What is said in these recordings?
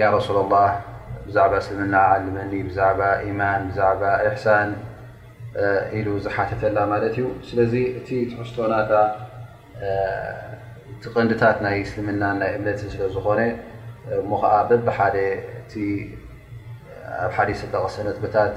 ያ ረሱለላህ ብዛዕባ እስልምና ዓልመኒ ብዛዕባ ኢማን ብዛዕባ ኢሕሳን ኢሉ ዝሓተተላ ማለት እዩ ስለዚ እቲ ትሕዝቶ ናታ እቲ ቀንዲታት ናይ እስልምና ናይ እምነትን ስለ ዝኾነ እሞ ኸዓ በብሓደ እቲ ኣብ ሓዲስ ዝተጠቐሰ ነጥብታት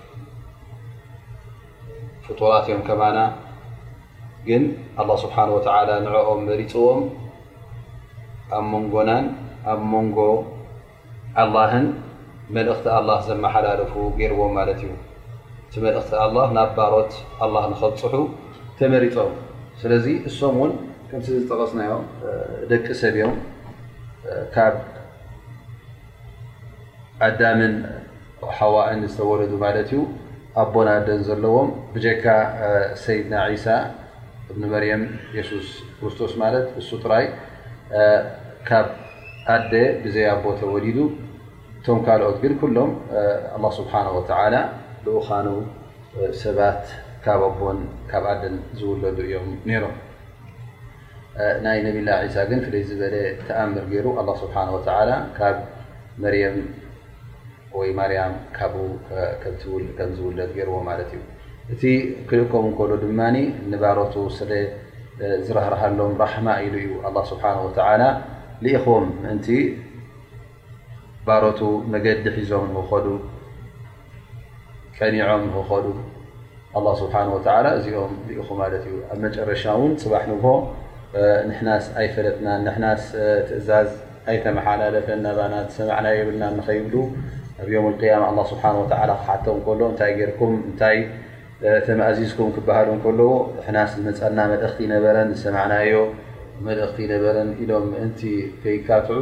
ፍጡራት እዮም ከማና ግን ኣላ ስብሓን ወተላ ንዕኦም መሪፅዎም ኣብ መንጎናን ኣብ መንጎ ኣላህን መልእኽቲ ኣላ ዘመሓላለፉ ገይርዎም ማለት እዩ እቲ መልእኽቲ ኣላ ናብ ባሮት ኣላ ንኸብፅሑ ተመሪፆም ስለዚ እሶም እውን ከምቲ ዝጠቐስናዮ ደቂ ሰብ እዮም ካብ ኣዳምን ሓዋእን ዝተወለዱ ማለት እዩ ኣቦን ኣደን ዘለዎም ብጀካ ሰይድና ዒሳ እብኒ መርየም የሱስ ክርስቶስ ማለት እሱ ጥራይ ካብ ኣደ ብዘይ ኣቦ ተወሊዱ እቶም ካልኦት ግን ኩሎም ኣላ ስብሓን ወተዓላ ልኡኻኑ ሰባት ካብ ኣቦን ካብ ኣደን ዝውለዱ እዮም ነይሮም ናይ ነብላ ዒሳ ግን ፍልይ ዝበለ ተኣምር ገይሩ ኣላ ስብሓን ወተላ ካብ መርየም ወይ ማርያም ካብኡ ከም ዝውለድ ገይርዎ ማለት እዩ እቲ ክልእከም ከሎ ድማ ንባሮቱ ስለ ዝራህርሃሎም ራሕማ ኢሉ እዩ ኣላ ስብሓን ወተላ ልኢኹም ምእንቲ ባሮቱ መገዲ ሒዞም ንክኸዱ ቀኒዖም ንክኸዱ ኣላ ስብሓን ወተላ እዚኦም ልኢኹ ማለት እዩ ኣብ መጨረሻ እውን ፅባሕ ንግሆ ንሕናስ ኣይፈለጥናን ንሕናስ ትእዛዝ ኣይተመሓላለፈን ናባና ዝሰማዕና የብልና ንኸይብሉ ኣብ ዮም ቅያማ ኣላ ስብሓን ወተላ ክሓቶም ከሎ እንታይ ጌርኩም እንታይ ተማእዚዝኩም ክበሃሉ ከለዎ ንሕናስ ዝመፀና መልእኽቲ ነበረን ዝሰማዕናዮ መልእኽቲ ነበረን ኢሎም ምእንቲ ከይካትዑ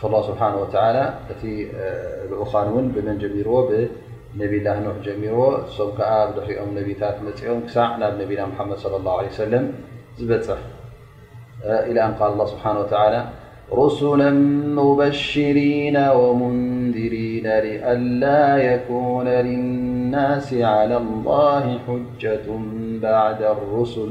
فالله سبحانه وتعالى خانون بمن جمير بنبي الله نوح جمير كبدحم نبي م سعنابنبيل محمد صلى الله عليه وسلم ب إلى أن قال الله سبحانه وتعالى رسلا مبشرين ومنذرين لألا يكون للناس على الله حجة بعد الرسل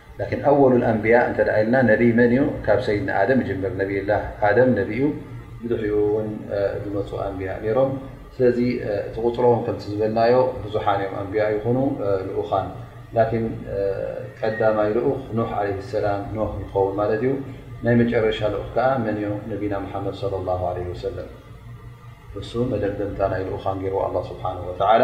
ላኪን ኣወሉ ኣንብያ እንተ ኢልና ነቢይ መን እዩ ካብ ሰይድና ኣደም ይጅምር ነብይላ ኣደም ነቢ እዩ ብድሕኡ ውን ዝመፁ ኣንብያ ነይሮም ስለዚ እቲ ቁፅሮም ከምቲ ዝበልናዮ ብዙሓን እዮም ኣንብያ ይኹኑ ልኡኻን ላኪን ቀዳማይ ልኡኽ ኖሕ ዓለ ሰላም ኖህ ይኸውን ማለት እዩ ናይ መጨረሻ ልኡኽ ከዓ መን እዮ ነቢና መሓመድ ለ ላ ለ ወሰለም ንሱ መደምደምታ ናይ ልኡኻን ገይርዎ ኣላ ስብሓን ወተላ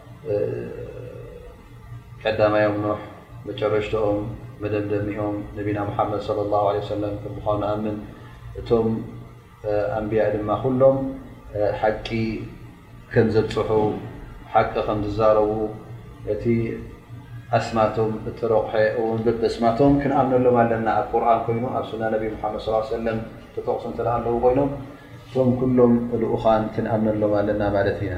ቀዳማዮም ኖሕ መጨረሽትኦም መደምደሚኦም ነቢና ሙሓመድ صለ ላ ለ ሰለም ከም ምኳኑ ንኣምን እቶም ኣንብያ ድማ ኩሎም ሓቂ ከም ዘብፅሑ ሓቂ ከም ዝዛረቡ እቲ ኣስማቶም እተረቑሐ እውን በበስማቶም ክንኣምነሎም ኣለና ኣብ ቁርን ኮይኑ ኣብ ሱና ነቢ ሓመድ ስ ሰለም ተጠቕሱ እተ ኣለዉ ኮይኖም እቶም ኩሎም ልኡኻን ክንኣምነሎም ኣለና ማለት ኢና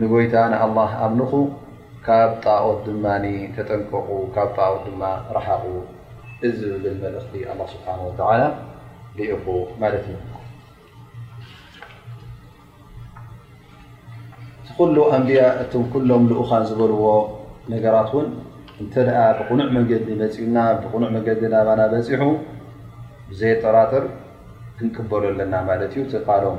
ንጎይታ ንኣላህ ኣምልኹ፣ ካብ ጣዖት ድማ ተጠንቀቑ፣ ካብ ጣዖት ድማ ርሓቑ እዚ ዝብል መልእኽቲ ኣላህ ስብሓነሁ ወተዓላ ልኢኹ ማለት እዩ። እቲ ኩሉ ኣንብያ እቶም ኩሎም ልኡኻን ዝበልዎ ነገራት እውን እንተደኣ ብቕኑዕ መንገዲ መፂኡና ብቕኑዕ መንገዲ ናባና በፂሑ ብዘየጠራጥር ክንቅበሎ ኣለና ማለት እዩ እቲ ቃሎም።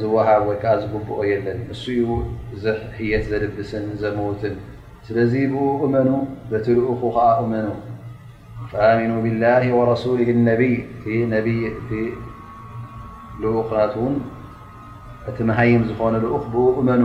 ዝወሃብ ወይ ከኣ ዝግብኦ የለን እሱ እዩ ዘሕየት ዘልብስን ዘምውትን ስለዚ ብኡ እመኑ በቲ ልኡኹ ከኣ እመኑ ፈኣሚኑ ብላሂ ወረሱሊሂ ነቢይ እቲ ነቢይ እቲ ልኡኽ ናትውን እቲ መሃይም ዝኾነ ልኡኽ ብኡ እመኑ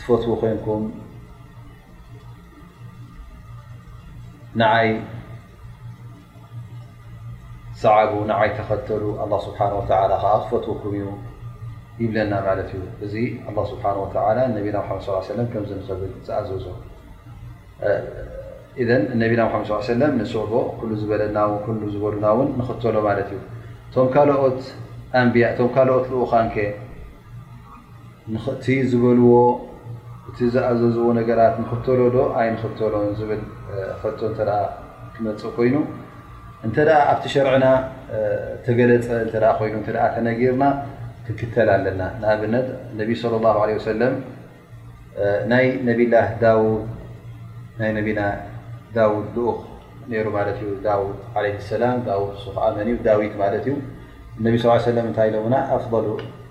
ትፈትዉ ኮይንኩም ንዓይ ሰዓቡ ንዓይ ተኸተሉ ኣላ ስብሓን ወተላ ከዓ ክፈትወኩም እዩ ይብለና ማለት እዩ እዚ ኣላ ስብሓን ወተላ ነቢና ሓመድ ስ ሰለም ከምዚ ንኽብል ዝኣዘዞ እዘን ነቢና ሓመድ ስ ሰለም ንስዕቦ ኩሉ ዝበለና ውን ኩሉ ዝበሉና እውን ንኽተሎ ማለት እዩ እቶም ካልኦት ኣንብያ እቶም ካልኦት ልኡኻንከ ንክቲ ዝበልዎ እቲ ዝኣዘዝዎ ነገራት ንኽተሎ ዶ ኣይንኽተሎን ዝብል ሕቶ እተ ክመፅእ ኮይኑ እንተ ኣብቲ ሸርዕና ተገለፀ እተ ኮይኑ እተ ተነጊርና ክንክተል ኣለና ንኣብነት ነቢ صለ ላ ለ ሰለም ናይ ነብላ ዳውድ ናይ ነቢና ዳውድ ልኡኽ ነይሩ ማለት እዩ ዳውድ ለ ሰላም ዳውድ ሱ ከዓመን እዩ ዳዊት ማለት እዩ እነቢ ስ ሰለም እንታይ ኢሎምና ኣፍضሉ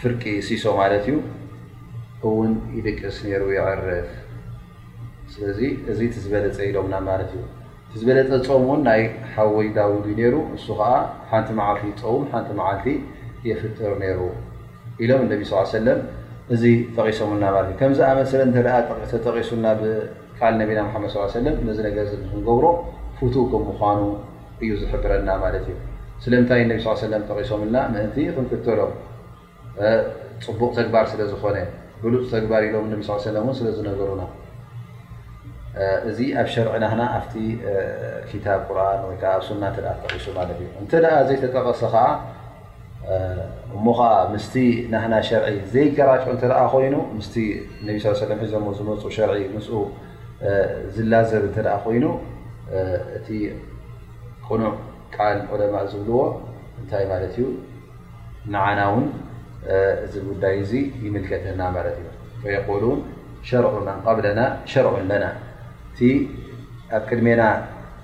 ፍርቂ ሲሶ ማለት እዩ እውን ይድቅስ ነይሩ ይዕርፍ ስለዚ እዚ ዝበለፀ ኢሎምና ማለት እዩ ዝበለፀ ፆም ውን ናይ ሓወይ ዳውድ እዩ ነይሩ እሱ ከዓ ሓንቲ መዓልቲ ይፀውም ሓንቲ መዓልቲ የፍጥር ነይሩ ኢሎም እነቢ ስ ሰለም እዚ ጠቂሶምልና ማለት እዩ ከምዝኣመሰለ እተጠቂሱና ቃል ነቢና ሙሓመድ ሰለላሁ ዓለይሂ ወሰለም ነዚ ነገር እዚ ንኽንገብሮ ፍቱው ከም ምዃኑ እዩ ዝሕብረና ማለት እዩ። ስለምንታይ ነቢ ሰለላሁ ዓለይሂ ወሰለም ጠቒሶምልና ምእንቲ ክንክተሎም ጽቡቕ ተግባር ስለ ዝኾነ ብሉጽ ተግባር ኢሎም ነቢ ሰለላሁ ዓለይሂ ወሰለም እውን ስለ ዝነገሩና እዚ ኣብ ሸርዒ ናህና ኣብቲ ክታብ ቁርኣን ወይ ከኣ ኣብ ሱና እንተ ተጠቒሱ ማለት እዩ እንተ ዘይተጠቐሰ ከኣ እሞ ኸዓ ምስቲ ናህና ሸርዒ ዘይገራጮ እተ ኮይኑ ምስ ነቢ ስ ሰለ ሒዞሞ ዝመፁ ሸርዒ ምስ ዝላዘብ እተ ኮይኑ እቲ ቅኑዕ ቃል ዑለማ ዝብልዎ እንታይ ማለት እዩ ንዓና ውን እዚ ጉዳይ እዚ ይምልከተና ማለት እዩ ፈየቁሉን ሸርዑ መን ቐብለና ሸርዑ ኣለና እቲ ኣብ ቅድሜና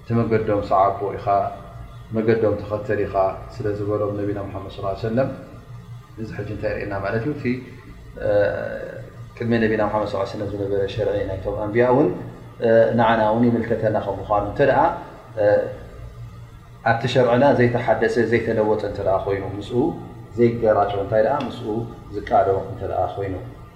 እቲ መገዶም ሰዓቦ ኢኻ መገዶም ተኸተል ኢኻ ስለ ዝበሎም ነቢና ሙሓመድ ስ ሰለም እዚ ሕጂ እንታይ የርእየና ማለት እዩ እቲ ቅድሚ ነቢና ሓመድ ስ ሰለም ዝነበረ ሸርዒ ናይቶም ኣንብያ እውን ንዓና እውን ይምልከተና ከም ምኳኑ እንተ ኣብቲ ሸርዕና ዘይተሓደሰ ዘይተለወጠ እተ ኮይኑ ምስ ዘይገራጮ እንታይ ምስ ዝቃዶ እንተ ኮይኑ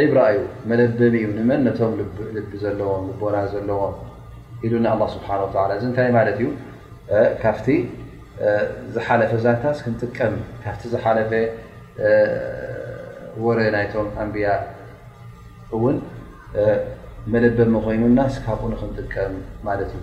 ዒብራ እዩ መለበሚ እዩ ንመን ነቶም ልቢ ዘለዎም ልቦና ዘለዎም ኢሉና ኣላ ስብሓን ወተላ እዚ እንታይ ማለት እዩ ካብቲ ዝሓለፈ ዛንታስ ክንጥቀም ካብቲ ዝሓለፈ ወረ ናይቶም ኣንብያ እውን መለበሚ ኮይኑናስ ካብኡ ንክንጥቀም ማለት እዩ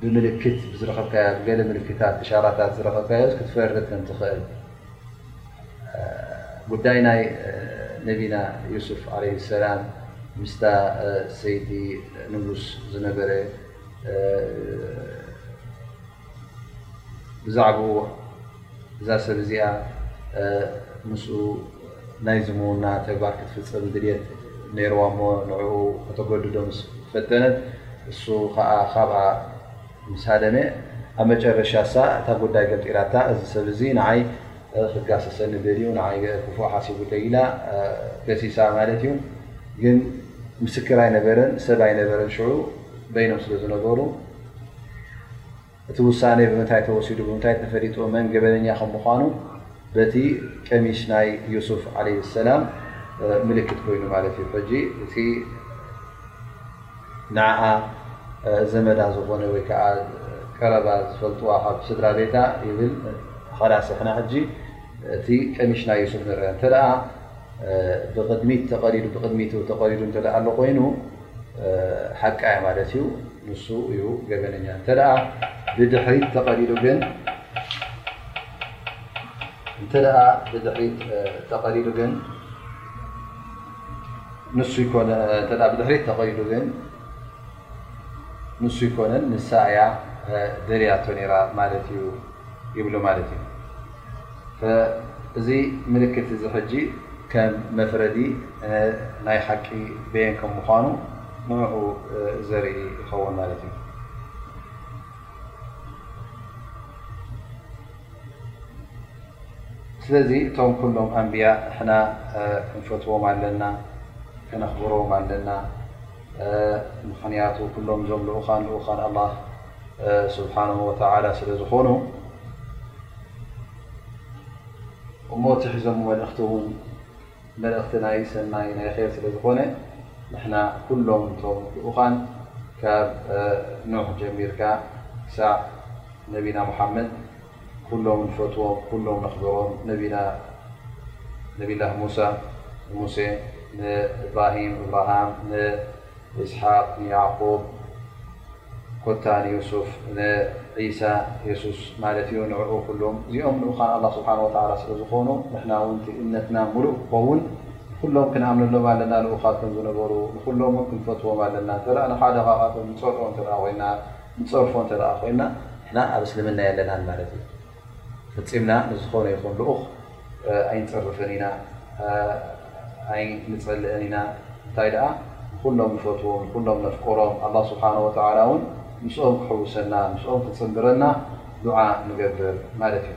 ብምልክት ብዝረኸብካዮ ኣብ ገለ ምልክታት እሻራታት ዝረኸብካዮስ ክትፈርድ ከም ትኽእል ጉዳይ ናይ ነቢና ዩሱፍ ዓለይሂ ሰላም ምስታ ሰይቲ ንጉስ ዝነበረ ብዛዕባኡ እዛ ሰብ እዚኣ ምስኡ ናይ ዝምውና ተግባር ክትፍፅም ድልት ነይርዋ እሞ ንኡ ከተገድዶ ምስ ፈተነት እሱ ከዓ ካብኣ ምስ ሃደመ ኣብ መጨረሻ እሳ እታ ጉዳይ ገምጢላታ እዚ ሰብ እዚ ንዓይ ክጋሰሰኒ ደልዩ ንዓይ ክፉእ ሓሲቡ ተይላ ከሲሳ ማለት እዩ ግን ምስክር ኣይነበረን ሰብ ኣይነበረን ሽዑ በይኖም ስለ ዝነበሩ እቲ ውሳኔ ብምንታይ ተወሲዱ ብምንታይ ተፈሊጡ መን ገበነኛ ከም ምዃኑ በቲ ቀሚሽ ናይ ዩሱፍ ዓለይሂ ሰላም ምልክት ኮይኑ ማለት እዩ ሕጂ እቲ ንዓኣ ዘመዳ ዝኾነ ወይ ከዓ ቀረባ ዝፈልጥዋ ካብ ስድራ ቤታ ይብል ኻላስ ንሕና ሕጂ እቲ ቀሚሽ ናይ ዩሱፍ ንርኣ እንተ ብቕድሚት ተቐዲዱ ብቕድሚቱ ተቐዲዱ እንተ ኣሎ ኮይኑ ሓቃ እያ ማለት እዩ ንሱ እዩ ገበነኛ እተ ብድሕሪት ተቀሊሉ ግን ንሱ ይኮነን ንሳ እያ ደልያቶ ነራ ማለት እዩ ይብሉ ማለት እዩ እዚ ምልክት እዚ ሕጂ ከም መፍረዲ ናይ ሓቂ በየን ከም ምዃኑ ንዕዑ ዘርኢ ይኸውን ማለት እዩ። ስለዚ እቶም ኩሎም ኣንብያ ንሕና ክንፈትዎም ኣለና፣ ከነኽብሮም ኣለና። ምኽንያቱ ኩሎም እዞም ልኡካን ልኡካን ኣላ ስብሓን ወተላ ስለ ዝኾኑ። እሞ እቲ ሒዞሞ መልእኽቲ ውን መልእኽቲ ናይ ሰናይ ናይ ር ስለ ዝኾነ ንሕና ኩሎም እቶም ልኡኻን ካብ ኖህ ጀሚርካ ክሳዕ ነቢና ሙሓመድ ኩሎም ንፈትዎም ኩሎም ነኽብሮም ነና ነብላ ሙሳ ሙሴ ንእብራሂም እብርሃም ንእስሓቅ ንያዕቁብ ኮታ ንዩሱፍ ንዒሳ፣ የሱስ ማለት እዩ፣ ንዕኡ ኩሎም እዚኦም ልኡካን ኣላህ ስብሓነሁ ወተዓላ ስለ ዝኾኑ ንሕና እውን እቲ እምነትና ሙሉእ ክኸውን ንኹሎም ክንኣምነሎም ኣለና፣ ልኡኻት ከም ዝነበሩ ንኹሎም እውን ክንፈትዎም ኣለና፣ እንተ ንሓደ ካብኣቶም ንፀልኦ እንተ ኮይና ንፀርፎ እንተ ኮይና ንሕና ኣብ እስልምና የለናን ማለት እዩ። ፈጺምና ንዝኾነ ይኹን ልኡኽ ኣይንጸርፍን ኢና፣ ኣይንጸልእን ኢና፣ እንታይ ደኣ ንኹሎም ንፈትዎም፣ ንኹሎም ነፍቅሮም፣ ኣላህ ስብሓነሁ ወተዓላ እውን ምስኦም ክሕውሰና፣ ምስኦም ክጽንብረና ዱዓ ንገብር ማለት እዩ።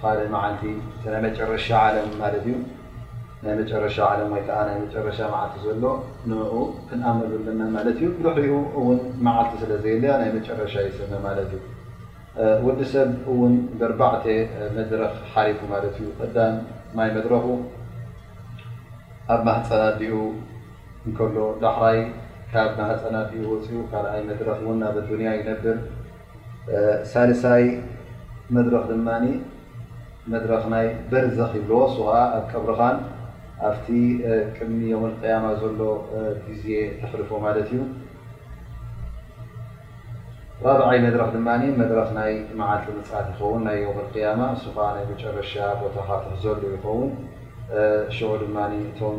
ኻልእ መዓልቲ እቲ ናይ መጨረሻ ዓለም ማለት እዩ ናይ መጨረሻ ዓለም ወይ ከዓ ናይ መጨረሻ መዓልቲ ዘሎ ንኡ ክንኣምነሉ ኣለና ማለት እዩ ድሕሪኡ እውን መዓልቲ ስለ ዘየለያ ናይ መጨረሻ ይስመ ማለት እዩ ወዲ ሰብ እውን በርባዕተ መድረኽ ሓሊፉ ማለት እዩ ቀዳም ማይ መድረኹ ኣብ ማህፀን ኣዲኡ እንከሎ ዳሕራይ ካብ ማህፀን ኣዲኡ ወፂኡ ካልኣይ መድረኽ እውን ኣብ ኣዱንያ ይነብር ሳልሳይ መድረኽ ድማ መድረኽ ናይ በርዘኽ ይብልዎ እሱ ከዓ ኣብ ቀብርኻን ኣብቲ ቅድሚ ዮመልቅያማ ዘሎ ግዜ ተሕልፎ ማለት እዩ ራብዓይ መድረኽ ድማ መድረኽ ናይ መዓልቲ ምፅኣት ይኸውን ናይ ዮመልቅያማ እሱ ከዓ ናይ መጨረሻ ቦታኻ ትሕዘሉ ይኸውን ሽዑ ድማ እቶም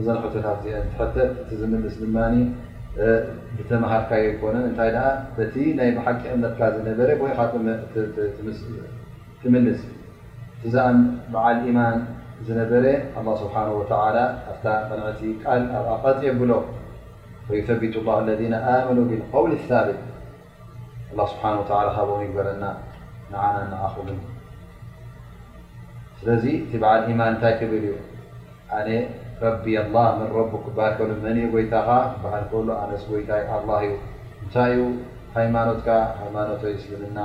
እዘን ሕቶታት እዚአን ትሕተት እቲ ዝምልስ ድማ ብተምሃርካዮ ኣይኮነን እንታይ ደኣ በቲ ናይ ብሓቂ እምነትካ ዝነበረ ቦይካ ትምልስ እቲ ዘኣም በዓል ኢማን ዝነበረ ኣላ ስብሓን ወተላ ኣብታ ቐንዐቲ ቃል ኣብኣ ቐጥ የብሎ ፈዩተቢቱ ላ ለذነ ኣመኑ ብልቀውል ሳብት ኣላ ስብሓን ወተላ ካብኦም ይግበረና ንዓና ንዓኹምን ስለዚ እቲ በዓል ኢማን እንታይ ክብል እዩ ኣነ ረቢ ኣላ መን ረቡ ክበሃል ከሉ መን እዩ ጎይታኻ ክበሃል ከሉ ኣነስ ጎይታይ ኣላ እዩ እንታይ እዩ ሃይማኖትካ ሃይማኖት እስልምና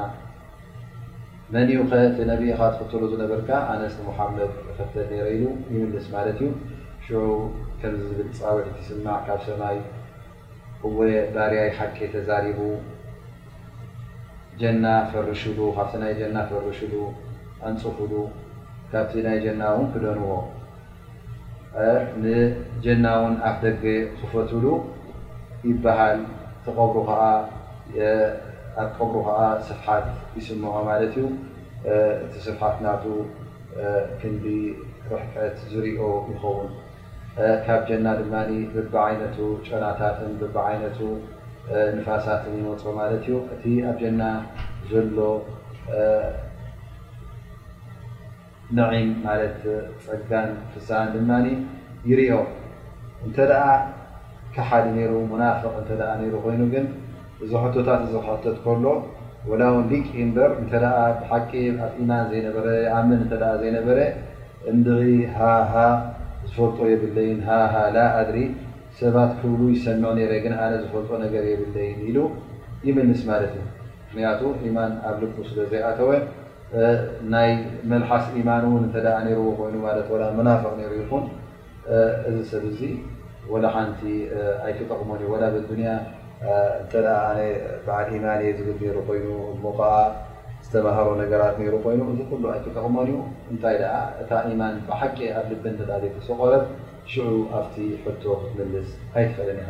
መን እዩ ከቲ ነቢ ኢኻ ትኽትሉ ዝነበርካ ኣነስ ንሙሓመድ እኽተል ነረ ኢሉ ይምልስ ማለት እዩ ሽዑ ከምዚ ዝብል ፃውዒት ይስማዕ ካብ ሰማይ እወ ባርያይ ሓቂ ተዛሪቡ ጀና ፈርሹሉ ካብቲ ናይ ጀና ፈርሹሉ ኣንጽፉሉ ካብቲ ናይ ጀና ውን ክደንዎ ንጀና ውን ኣፍ ደገ ክፈቱሉ ይበሃል ትቀብሩ ከኣ ኣብ ቀብሩ ከኣ ስፍሓት ይስምዖ ማለት እዩ እቲ ስፍሓት ናቱ ክንዲ ርሕቀት ዝርኦ ይኸውን። ካብ ጀና ድማ ብቢዓይነቱ ጨናታትን ብቢዓይነቱ ንፋሳትን ይመጾ ማለት እዩ። እቲ ኣብ ጀና ዘሎ ነዒም ማለት ጸጋን ፍሳሃን ድማ ይርኦ። እንተ ደኣ ከሓዲ ነይሩ ሙናፍቕ እንተ ደኣ ነይሩ ኮይኑ ግን እዚ ሕቶታት እዚ ክሕተት ከሎ ወላ እውን ሊቅ እምበር እንተ ደኣ ብሓቂ ኣብ ኢማን ዘይነበረ ይኣምን እንተ ደኣ ዘይነበረ እንድዒ ሃሃ ዝፈልጦ የብለይን ሃሃ ላ ኣድሪ ሰባት ክብሉ ይሰምዕ ነይረ ግን ኣነ ዝፈልጦ ነገር የብለይን ኢሉ ይምልስ ማለት እዩ ምክንያቱ ኢማን ኣብ ልቡ ስለ ዘይኣተወ ናይ መልሓስ ኢማን እውን እንተ ነይርዎ ኮይኑ ማለት ወላ ሙናፍቅ ነይሩ ይኹን እዚ ሰብ እዚ ወላ ሓንቲ ኣይክጠቕሞን እዩ ወላ ብኣዱንያ እንተ ኣነ በዓል ኢማን እየ ዝብል ነይሩ ኮይኑ እሞ ኸዓ ዝተማሃሮ ነገራት ነይሩ ኮይኑ እዚ ኩሉ ኣይክጠቕሞን እዩ እንታይ ደኣ እታ ኢማን ብሓቂ ኣብ ልቢ እንተ ዘይተሰቖረት ሽዑ ኣብቲ ሕቶ ክትምልስ ኣይትኽእልን ኢኻ።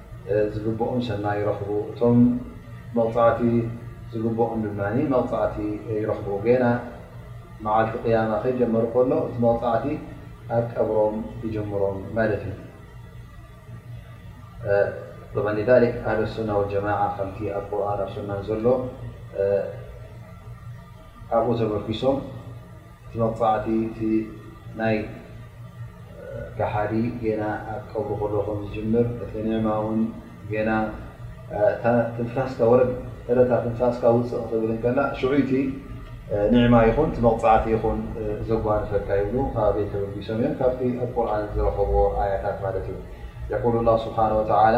ዝግብኦም ሰናይ ይረኽቡ እቶም መቕጻዕቲ ዝግብኦም ድማ መቕጻዕቲ ይረኽቡ ገና መዓልቲ ቅያማ ከይጀመሩ ከሎ እቲ መቕጻዕቲ ኣብ ቀብሮም ይጀምሮም ማለት እዩ ኣህል ሱና ወጀማዓ ከምቲ ኣብ ቁርን ኣብ ሱናን ዘሎ ኣብኡ ተመርኪሶም እቲ መቕጻዕቲ እቲ ናይ ከሓዲ ጌና ኣብ ቀብሩ ከሎ ከም ዝጅምር እቲ ኒዕማ ውን ጌና እታ ትንፋስካ ወረድ እታ ትንፋስካ ውጽእ ክትብል እንከላ ሽዑይቲ ኒዕማ ይኹን እቲ መቕጻዕቲ ይኹን ዘጓንፈካ ይብሉ ካበይ ተበጊሶም እዮም ካብቲ ኣብ ቁርን ዝረኸብዎ ኣያታት ማለት እዩ የቁሉ ላሁ ስብሓን ወተዓላ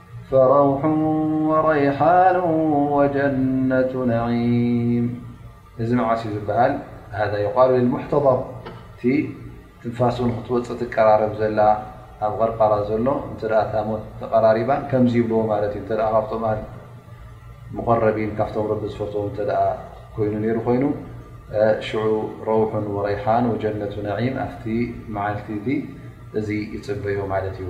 ፈረውሑ ወረይሓኑ ወጀነቱ ነዒም እዚ መዓስ እዩ ዝበሃል ሃዛ ይቃሉ ልልሙሕተضር እቲ ትንፋሱ ንክትወፅእ ትቀራረብ ዘላ ኣብ ቐርቃራ ዘሎ እንተ እታ ሞት ተቐራሪባ ከምዚ ይብልዎ ማለት እዩ እተ ካብቶም ኣል ሙቀረቢን ካብቶም ረቢ ዝፈትዎም እተ ኮይኑ ነይሩ ኮይኑ ሽዑ ረውሑን ወረይሓን ወጀነቱ ነዒም ኣብቲ መዓልቲ እቲ እዚ ይፅበዮ ማለት እዩ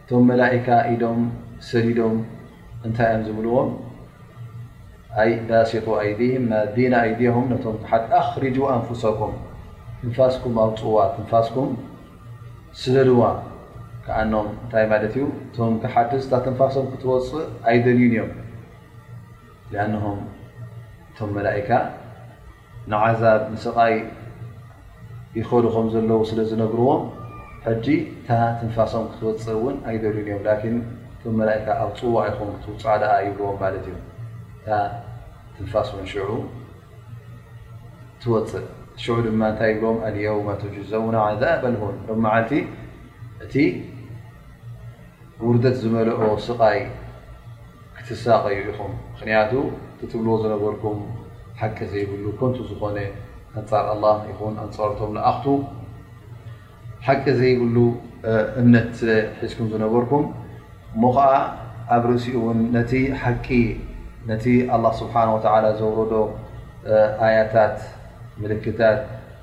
እቶም መላኢካ ኢዶም ሰዲዶም እንታይ እዮም ዝብልዎም ኣይ ባሲጡ ኣይዲህም ማዲና ኣይዲሆም ነቶም ትሓት ኣኽሪጁ ኣንፍሰኩም ትንፋስኩም ኣውፅዋ ትንፋስኩም ስደድዋ ክኣኖም እንታይ ማለት እዩ እቶም ክሓት ዝታ ትንፋሶም ክትወፅእ ኣይደልዩን እዮም ኣንሆም እቶም መላኢካ ንዓዛብ ንስቓይ ይኸዱ ከም ዘለዉ ስለ ዝነግርዎም ሕጂ እታ ትንፋሶም ክትወጽእ እውን ኣይደልዩን እዮም ላኪን እቶም መላኢካ ኣውጽዋ ኢኹም ክትውጽዓ ደኣ ይብልዎም ማለት እዩ እታ ትንፋስ እውን ሽዑ ትወጽእ ሽዑ ድማ እንታይ ይብልዎም ኣልየውመ ቱጅዘውነ ዓዛብ ኣልሁን ሎም መዓልቲ እቲ ውርደት ዝመልኦ ስቓይ ክትሳቐዩ ኢኹም፣ ምኽንያቱ እቲ ትብልዎ ዝነበርኩም ሓቂ ዘይብሉ ከንቱ ዝኾነ ኣንጻር ኣላህ ይኹን ኣንጻርቶም ለኣኽቱ ሓቂ ዘይብሉ እምነት ስለ ሒዝኩም ዝነበርኩም እሞ ኸዓ ኣብ ርእሲኡ እውን ነቲ ሓቂ ነቲ ኣላህ ስብሓን ወተዓላ ዘውረዶ ኣያታት ምልክታት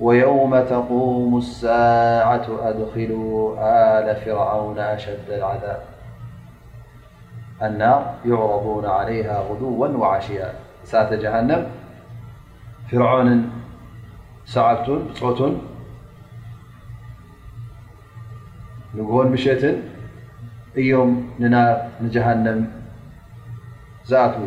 ويوم تقوم الساعة أدخلوا آل فرعون أشد العذاب النار يعرضون عليها غدوا وعشياسةجهنمفرعن سعبت بة لن بشة እيم نر نجهنم زأكو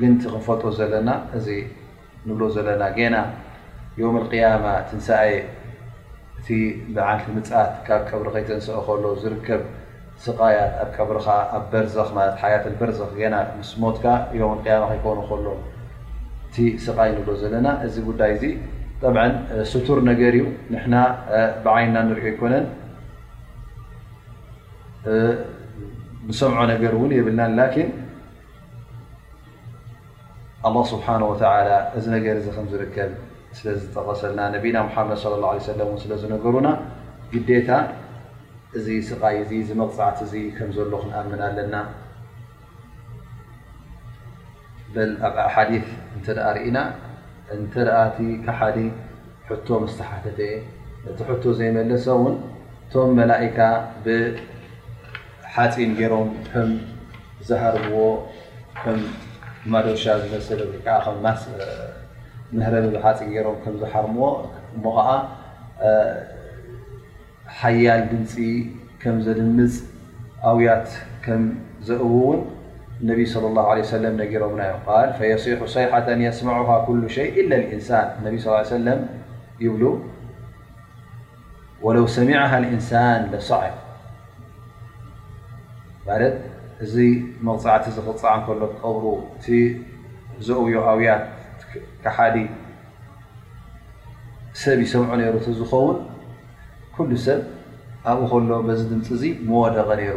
ግን እቲ ክንፈልጦ ዘለና እዚ ንብሎ ዘለና ጌና ዮም ኣልቅያማ ትንሳኤ እቲ ብዓልቲ ምፅኣት ካብ ቀብሪ ከይተንስኦ ከሎ ዝርከብ ስቓያት ኣብ ቀብርኻ ኣብ በርዘኽ ማለት ሓያት ኣልበርዘኽ ጌና ምስ ሞትካ ዮም ኣልቅያማ ከይኮኑ ከሎ እቲ ስቓይ ንብሎ ዘለና እዚ ጉዳይ እዚ ጠብዐን ስቱር ነገር እዩ ንሕና ብዓይንና ንሪኦ ኣይኮነን ንሰምዖ ነገር እውን የብልናን ላኪን ኣላህ ስብሓን ወተላ እዚ ነገር እዚ ከም ዝርከብ ስለ ዝጠቐሰልና ነቢና ሙሓመድ ለ ላ ለ ሰለም ን ስለ ዝነገሩና ግዴታ እዚ ስቓይ እዚ እዚ መቕፃዕቲ እዚ ከም ዘሎ ክንኣምን ኣለና በል ኣብ ሓዲ እንተ ርኢና እንተ እቲ ክሓዲ ሕቶ ምስ ተሓተተ እቲ ሕቶ ዘይመለሰ እውን እቶም መላእካ ብ ሓጺን ገይሮም ከም ዝሃርምዎ ከም ማዶሻ ዝመሰለ ወይ ከዓ ከም ማስ መህረሚ ብሓጺን ገይሮም ከም ዝሓርምዎ እሞ ከዓ ሓያል ድምፂ ከም ዘድምፅ ኣውያት ከም ዘእዉ እውን ነቢይ ስለ ላሁ ለ ሰለም ነጊሮምና እዮም ል ፈየሲሑ ሰይሓተ የስማዑሃ ኩሉ ሸይ ኢለ ልእንሳን ነቢ ስ ሰለም ይብሉ ወለው ሰሚዐሃ ልእንሳን ለሰዐቅ ማለት እዚ መቕፃዕቲ ዝቕፃዕ ከሎ ቀብሩ እቲ ዘእውዮ ኣውያት ከሓዲ ሰብ ይሰምዑ ነይሩ ተዝኸውን ኩሉ ሰብ ኣብኡ ከሎ በዚ ድምፂ እዙይ ምወደቐ ነይሩ።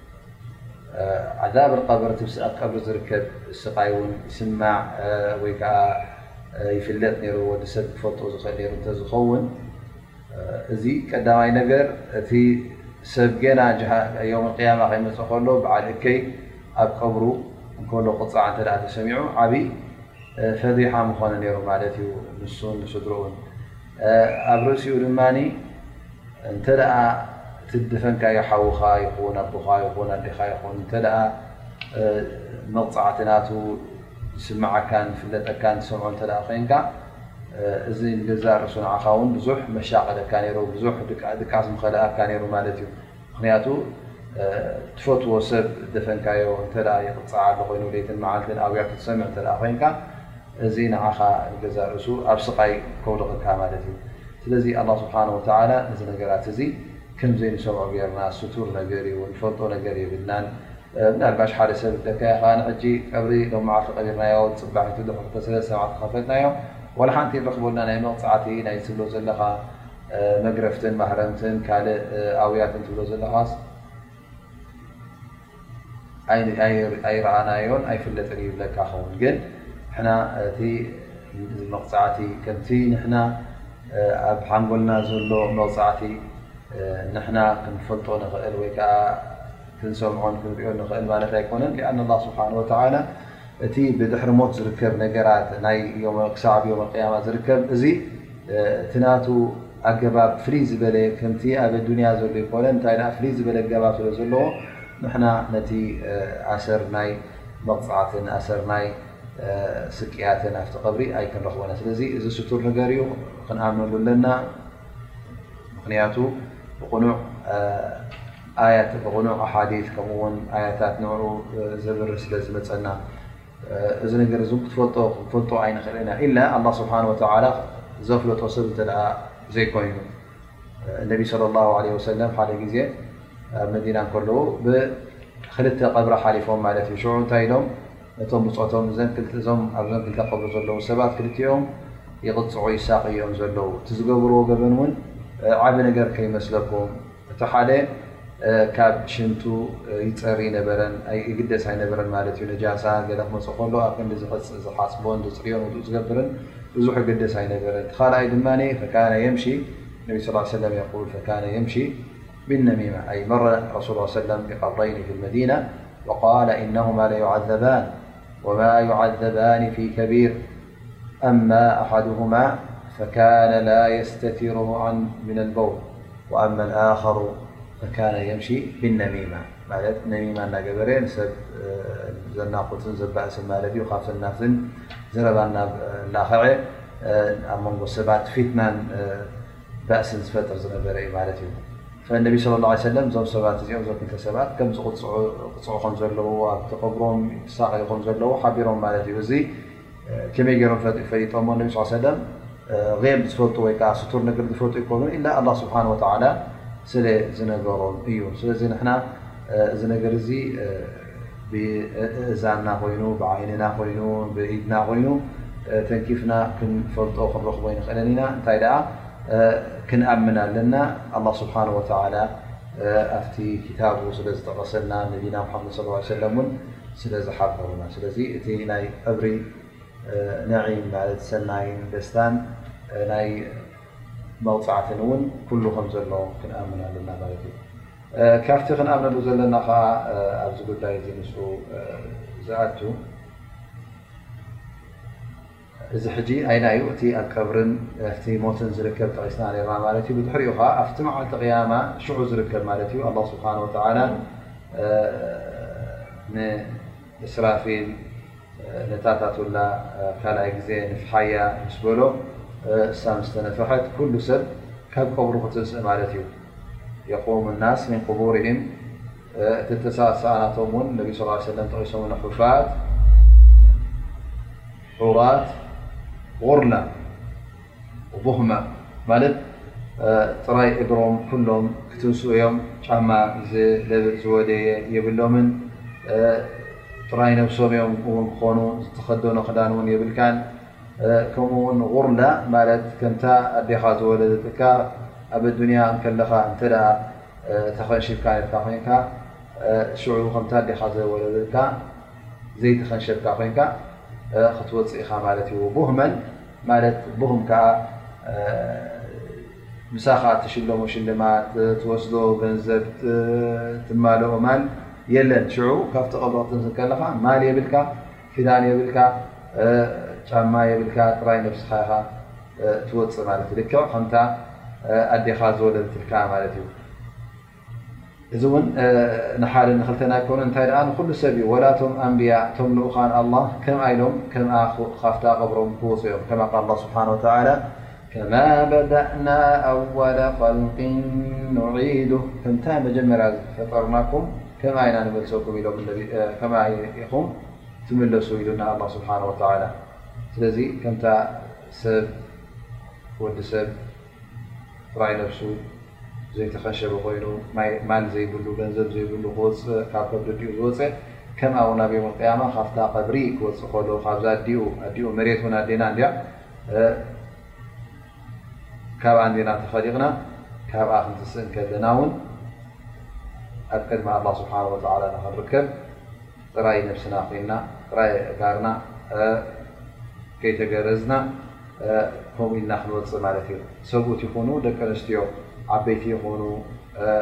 ዓዛብ ቀብር ትብስዕ ቀብሪ ዝርከብ ስቃይ ውን ይስማዕ ወይ ከዓ ይፍለጥ ነይሩ ወዲ ሰብ ክፈልጦ ዝኽእል ነይሩ እንተዝኸውን እዚ ቀዳማይ ነገር እቲ ሰብ ገና ዮም ቅያማ ከይመፀ ከሎ በዓል እከይ ኣብ ቀብሩ እንከሎ ቁፃዕ እንተ ተሰሚዑ ዓብይ ፈዲሓ ምኾነ ነይሩ ማለት እዩ ንሱን ንስድርኡን ኣብ ርእሲኡ ድማ እንተ ትድፈንካዮ ሓውኻ ይኹን ኣቦኻ ይኹን ኣዴኻ ይኹን እተ መቕፃዕቲ ናቱ ዝስምዓካን ዝፍለጠካን ዝሰምዖ እተ ኮይንካ እዚ ንገዛ ርእሱ ንዓኻ ውን ብዙሕ መሻቀለካ ሩ ብዙ ድቃስ ምኸደኣካ ሩ ማለት እዩ ምኽንያቱ ትፈትዎ ሰብ ደፈንካዮ እንተ ይቕፃዕ ኣሎ ኮይኑ ለይትን መዓልትን ኣውያቱ ትሰምዕ እተ ኮይንካ እዚ ንዓኻ ንገዛ ርእሱ ኣብ ስቓይ ከውድቐካ ማለት እዩ ስለዚ ኣላ ስብሓን ወተላ ነዚ ነገራት እዚ ከምዘይንሰምዖ ገይርና ስቱር ነገር እዩ ንፈልጦ ነገር የብልናን ምናልባሽ ሓደ ሰብ እብለካዮ ከዓ ንሕጂ ቀብሪ ሎም መዓልቲ ቀቢርናዮ ፅባሒቱ ድሕሪ ክተሰለ ሰማዕ ተኸፈትናዮ ዋላ ሓንቲ ንረክበልና ናይ መቕፃዕቲ ናይ ትብሎ ዘለኻ መግረፍትን ማህረምትን ካልእ ኣውያትን ትብሎ ዘለኻስ ኣይረኣናዮን ኣይፍለጥን ይብለካ ኸውን ግን ንሕና እቲ መቕፃዕቲ ከምቲ ንሕና ኣብ ሓንጎልና ዘሎ መቕፃዕቲ ንሕና ክንፈልጦ ንኽእል ወይ ከዓ ክንሰምዖን ክንሪኦ ንኽእል ማለት ኣይኮነን ኣን ላ ስብሓን ወተላ እቲ ብድሕሪ ሞት ዝርከብ ነገራት ናይ ክሳዕብ ዮም ኣቅያማ ዝርከብ እዚ እቲ ናቱ ኣገባብ ፍልይ ዝበለ ከምቲ ኣብ ኣዱንያ ዘሎ ኣይኮነን እንታይ ደኣ ፍልይ ዝበለ ኣገባብ ስለ ዘለዎ ንሕና ነቲ ኣሰር ናይ መቕጻዕትን ኣሰር ናይ ስቅያትን ኣብቲ ቀብሪ ኣይክንረኽቦን ስለዚ እዚ ስቱር ነገር እዩ ክንኣምነሉ ኣለና ምኽንያቱ ብቕኑዕ ኣያት ብቕኑዕ ኣሓዲት ከምኡውን ኣያታት ንዕኡ ዘብርህ ስለ ዝመጸና እዚ ነገር እዚ ክትፈልጦ ክንፈልጦ ኣይንኽእልን ኢና ኢላ ኣላ ስብሓን ወተላ ዘፍለጦ ሰብ እተ ዘይኮይኑ እነቢ ስለ ላ ለ ወሰለም ሓደ ግዜ ኣብ መዲና ከለዉ ብክልተ ቀብሪ ሓሊፎም ማለት እዩ ሽዑ እንታይ ኢሎም ነቶም ብፆቶም እዞም ኣብዞን ክልተ ቀብሪ ዘለዉ ሰባት ክልቲኦም ይቕፅዑ ይሳቅ እዮም ዘለዉ እቲ ዝገብርዎ ገበን እውን ዓብ ነገር ከይመስለኩም እቲ ሓደ كب شنت ير نبر يجدس ينبر م نجاس ل م له ن حصبن رين و جبرن بزح يجدس ينبرت خالأي دمن فكان يمشي انبي صلى اله عليه وسلم يول فكان يمشي بالنميمة أي مرة رسول اله يه وسلم بقبرين في المدينة وقال إنهما ليعذبان وما يعذبان في كبير ኣማ ኣሓድሁማ ፈካነ ላ የስተቲሩ ምና ኣልበውል ወኣማ ኣልኣኸሩ ፈካነ የምሺ ቢነሚማ ማለት ነሚማ እናገበረ ንሰብ ዘናቁትን ዘባእስን ማለት እዩ ካብትን ናብትን ዘረባ እናላኸዐ ኣብ መንጎ ሰባት ፊትናን ባእስን ዝፈጥር ዝነበረ እዩ ማለት እዩ ፈነቢ ስለ ላ ለ ሰለም እዞም ሰባት እዚኦም እዞም ክልተ ሰባት ከም ዝቕፅዑ ክፅዑ ከም ዘለዎ ኣብቲ ቅብሮም ይሳቐዩ ከም ዘለዎ ሓቢሮም ማለት እዩ እዚ ከመይ ገሮም ፈሊጦሞ ነቢ ስ ሰለም غይብ ዝፈልጡ ወይ ከዓ ስቱር ነገር ዝፈልጡ ኣይኮኑን ኢላ ኣላ ስብሓን ወተላ ስለ ዝነገሮም እዩ ስለዚ ንሕና እዚ ነገር እዚ ብእእዛና ኮይኑ ብዓይንና ኮይኑ ብኢድና ኮይኑ ተንኪፍና ክንፈልጦ ክንረኽቦ ይንክእለን ኢና እንታይ ደኣ ክንኣምን ኣለና ኣላ ስብሓን ወተላ ኣብቲ ክታቡ ስለ ዝጠቐሰልና ነቢና ሓመድ ስ ሰለም እውን ስለ ዝሓበሩና ስለዚ እቲ ናይ ቀብሪ ነዒም ማለት ሰናይን ደስታን ናይ መቕፃዕትን እውን ኩሉ ከም ዘሎ ክንኣምን ኣለና ማለት እዩ ካብቲ ክንኣምነሉ ዘለና ከዓ ኣብዚ ጉዳይ እዚ ምስ ዝኣቱ እዚ ሕጂ ኣይናይ እዩ እቲ ኣብ ቀብርን ኣብቲ ሞትን ዝርከብ ጠቂስና ነርና ማለት እዩ ብድሕሪኡ ከኣ ኣብቲ መዓልቲ ቅያማ ሽዑ ዝርከብ ማለት እዩ ኣላ ስብሓን ወተዓላ ንእስራፊል ነታታቱላ ካልኣይ ግዜ ንፍሓያ ምስ በሎ እሳ ምስ ተነፍሐት ኩሉ ሰብ ካብ ቀብሩ ክትንስእ ማለት እዩ የቁሙ ናስ ምን ቅቡርህም እቲ ተሳት ሰኣናቶም ውን ነቢ ስ ሰለም ጠቂሶምሎ ሑፋት ሑራት غርላ ቡክማ ማለት ጥራይ እግሮም ኩሎም ክትንስኡ እዮም ጫማ ዝለብእ ዝወደየ የብሎምን ጥራይ ነብሶም እዮም ውን ክኾኑ ዝተኸደኖ ክዳን ውን የብልካን ከምኡ ውን غርላ ማለት ከምታ ኣዴኻ ዝወለደትካ ኣብ ኣዱንያ እንከለኻ እንተ ተኸንሽብካ ኢልካ ኮንካ ሽዑ ከምታ ኣዴኻ ዘወለደልካ ዘይተኸንሸብካ ኮንካ ክትወፅእ ኢኻ ማለት እዩ ቡህመን ማለት ቡህም ከዓ ምሳኻ ትሽለሞ ሽልማት ትወስዶ ገንዘብ ትማልኦ ማል የለን ሽዑ ካብቲ ቀብረክትንስ ከለኻ ማል የብልካ ክዳን የብልካ ጫማ የብልካ ጥራይ ነብስካ ኢካ ትወጽእ ማለት እዩ ልክዕ ከምታ ኣዴካ ዝወለደትልካ ማለት እዩ እዚ ውን ንሓደ ንክልተን ኣይኮነን እንታይ ደኣ ንኩሉ ሰብ እዩ ወላ ቶም ኣንብያ ቶም ልኡካን ኣላ ከምኣ ኢሎም ከምኣ ካብታ ቀብሮም ክወፁ እዮም ከማ ቃል ስብሓን ወተላ ከማ በዳእና ኣወለ ኸልቂን ኑዒዱ ከምታ መጀመርያ ዝፈጠርናኩም ከምኣ ኢና ንመልሰኩም ከምኣ ኢኹም ትምለሱ ኢሉና ኣላ ስብሓን ወተላ ስለዚ ከምታ ሰብ ወዲ ሰብ ጥራይ ነብሱ ዘይተኸሸበ ኮይኑ ማል ዘይብሉ ገንዘብ ዘይብሉ ክወፅእ ካብ ከብዲ ዲኡ ዝወፀ ከምኣ ውን ናብ ዮም ልቅያማ ካብታ ቀብሪ ክወፅእ ከሎ ካብዛ ኣዲኡ ኣዲኡ መሬት ውን ኣዴና እንድያ ካብ ኣንዲና ተፈሪቕና ካብኣ ክንትስእ ከለና ውን ኣብ ቅድሚ ኣላ ስብሓን ወላ ንክንርከብ ጥራይ ነብስና ኮይና ጥራይ ኣእጋርና ከይተገረዝና ከምኡ ኢልና ክንወፅእ ማለት እዩ ሰብኡት ይኹኑ ደቂ ኣንስትዮ ዓበይቲ ይኹኑ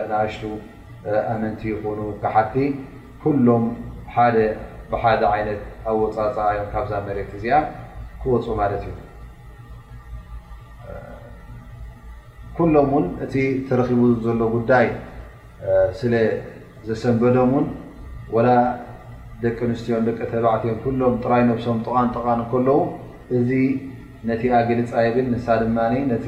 ንኣሽቱ ኣመንቲ ይኹኑ ካሓድቲ ኩሎም ሓደ ብሓደ ዓይነት ኣወፃፅኣ እዮም ካብዛ መሬት እዚኣ ክወፁ ማለት እዩ። ኩሎም ውን እቲ ተረኺቡ ዘሎ ጉዳይ ስለ ዘሰንበዶም ውን ወላ ደቂ ኣንስትዮን ደቂ ተባዕትዮን ኩሎም ጥራይ ነብሶም ጥቓን ጥቓን ከለዉ እዚ ነቲኣ ግልፅ ኣይብል ንሳ ድማ ነቲ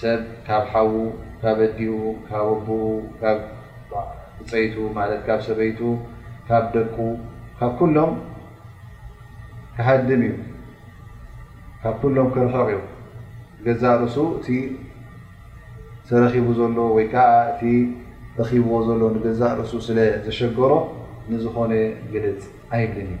ሰብ ካብ ሓዉ ካብ ኣዲኡ ካብ ኣቡኡ ካብ ብጸይቱ ማለት ካብ ሰበይቱ ካብ ደቁ ካብ ኩሎም ክሃድም እዩ ካብ ኩሎም ክርሕቕ እዩ ገዛእ ርእሱ እቲ ተረኺቡ ዘሎ ወይ ከዓ እቲ ረኺብዎ ዘሎ ንገዛእ ርእሱ ስለ ዘሸገሮ ንዝኾነ ግልፅ ኣይብልን እዩ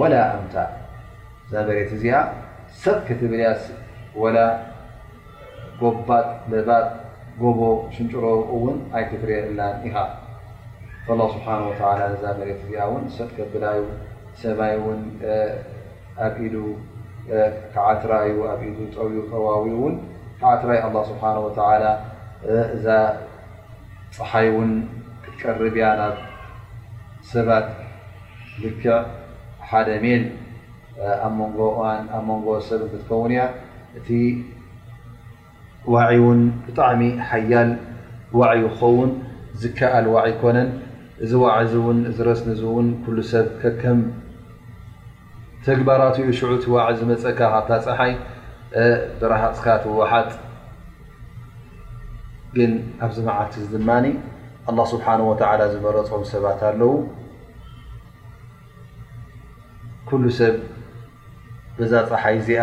ወላ ኣንታ እዛ መሬት እዚኣ ሰጥ ክትብል እያስ ወላ ጎባጥ ለባጥ ጎቦ ሽንጭሮ እውን ኣይክትርየላን ኢኻ ላ ስብሓን ወተላ ነዛ መሬት እዚኣ እውን ሰጥ ከብላዩ ሰማይ እውን ኣብ ኢዱ ክዓትራ እዩ ኣብ ኢዱ ጠውዩ ጠዋውዩ እውን ክዓትራ ዩ ኣላ ስብሓን ወተላ እዛ ፀሓይ ውን ክትቀርብ እያ ናብ ሰባት ልክዕ ሓደ ሚል ኣብ መንጎኣን ኣብ መንጎ ሰብን ክትከውን እያ እቲ ዋዒ ውን ብጣዕሚ ሓያል ዋዒ ክኸውን ዝከኣል ዋዒ ኣይኮነን እዚ ዋዒ እዚ ውን እዚ ረስኒ እዚ ውን ኩሉ ሰብ ከከም ተግባራት'ዩ ሽዑ እቲ ዋዒ ዝመጸካ ካብታ ጸሓይ ብረሃጽካ ትወሓጥ ግን ኣብዚ መዓልቲ እዚ ድማ ኣላህ ስብሓን ወተዓላ ዝመረጾም ሰባት ኣለዉ ኩሉ ሰብ በዛ ጸሓይ እዚኣ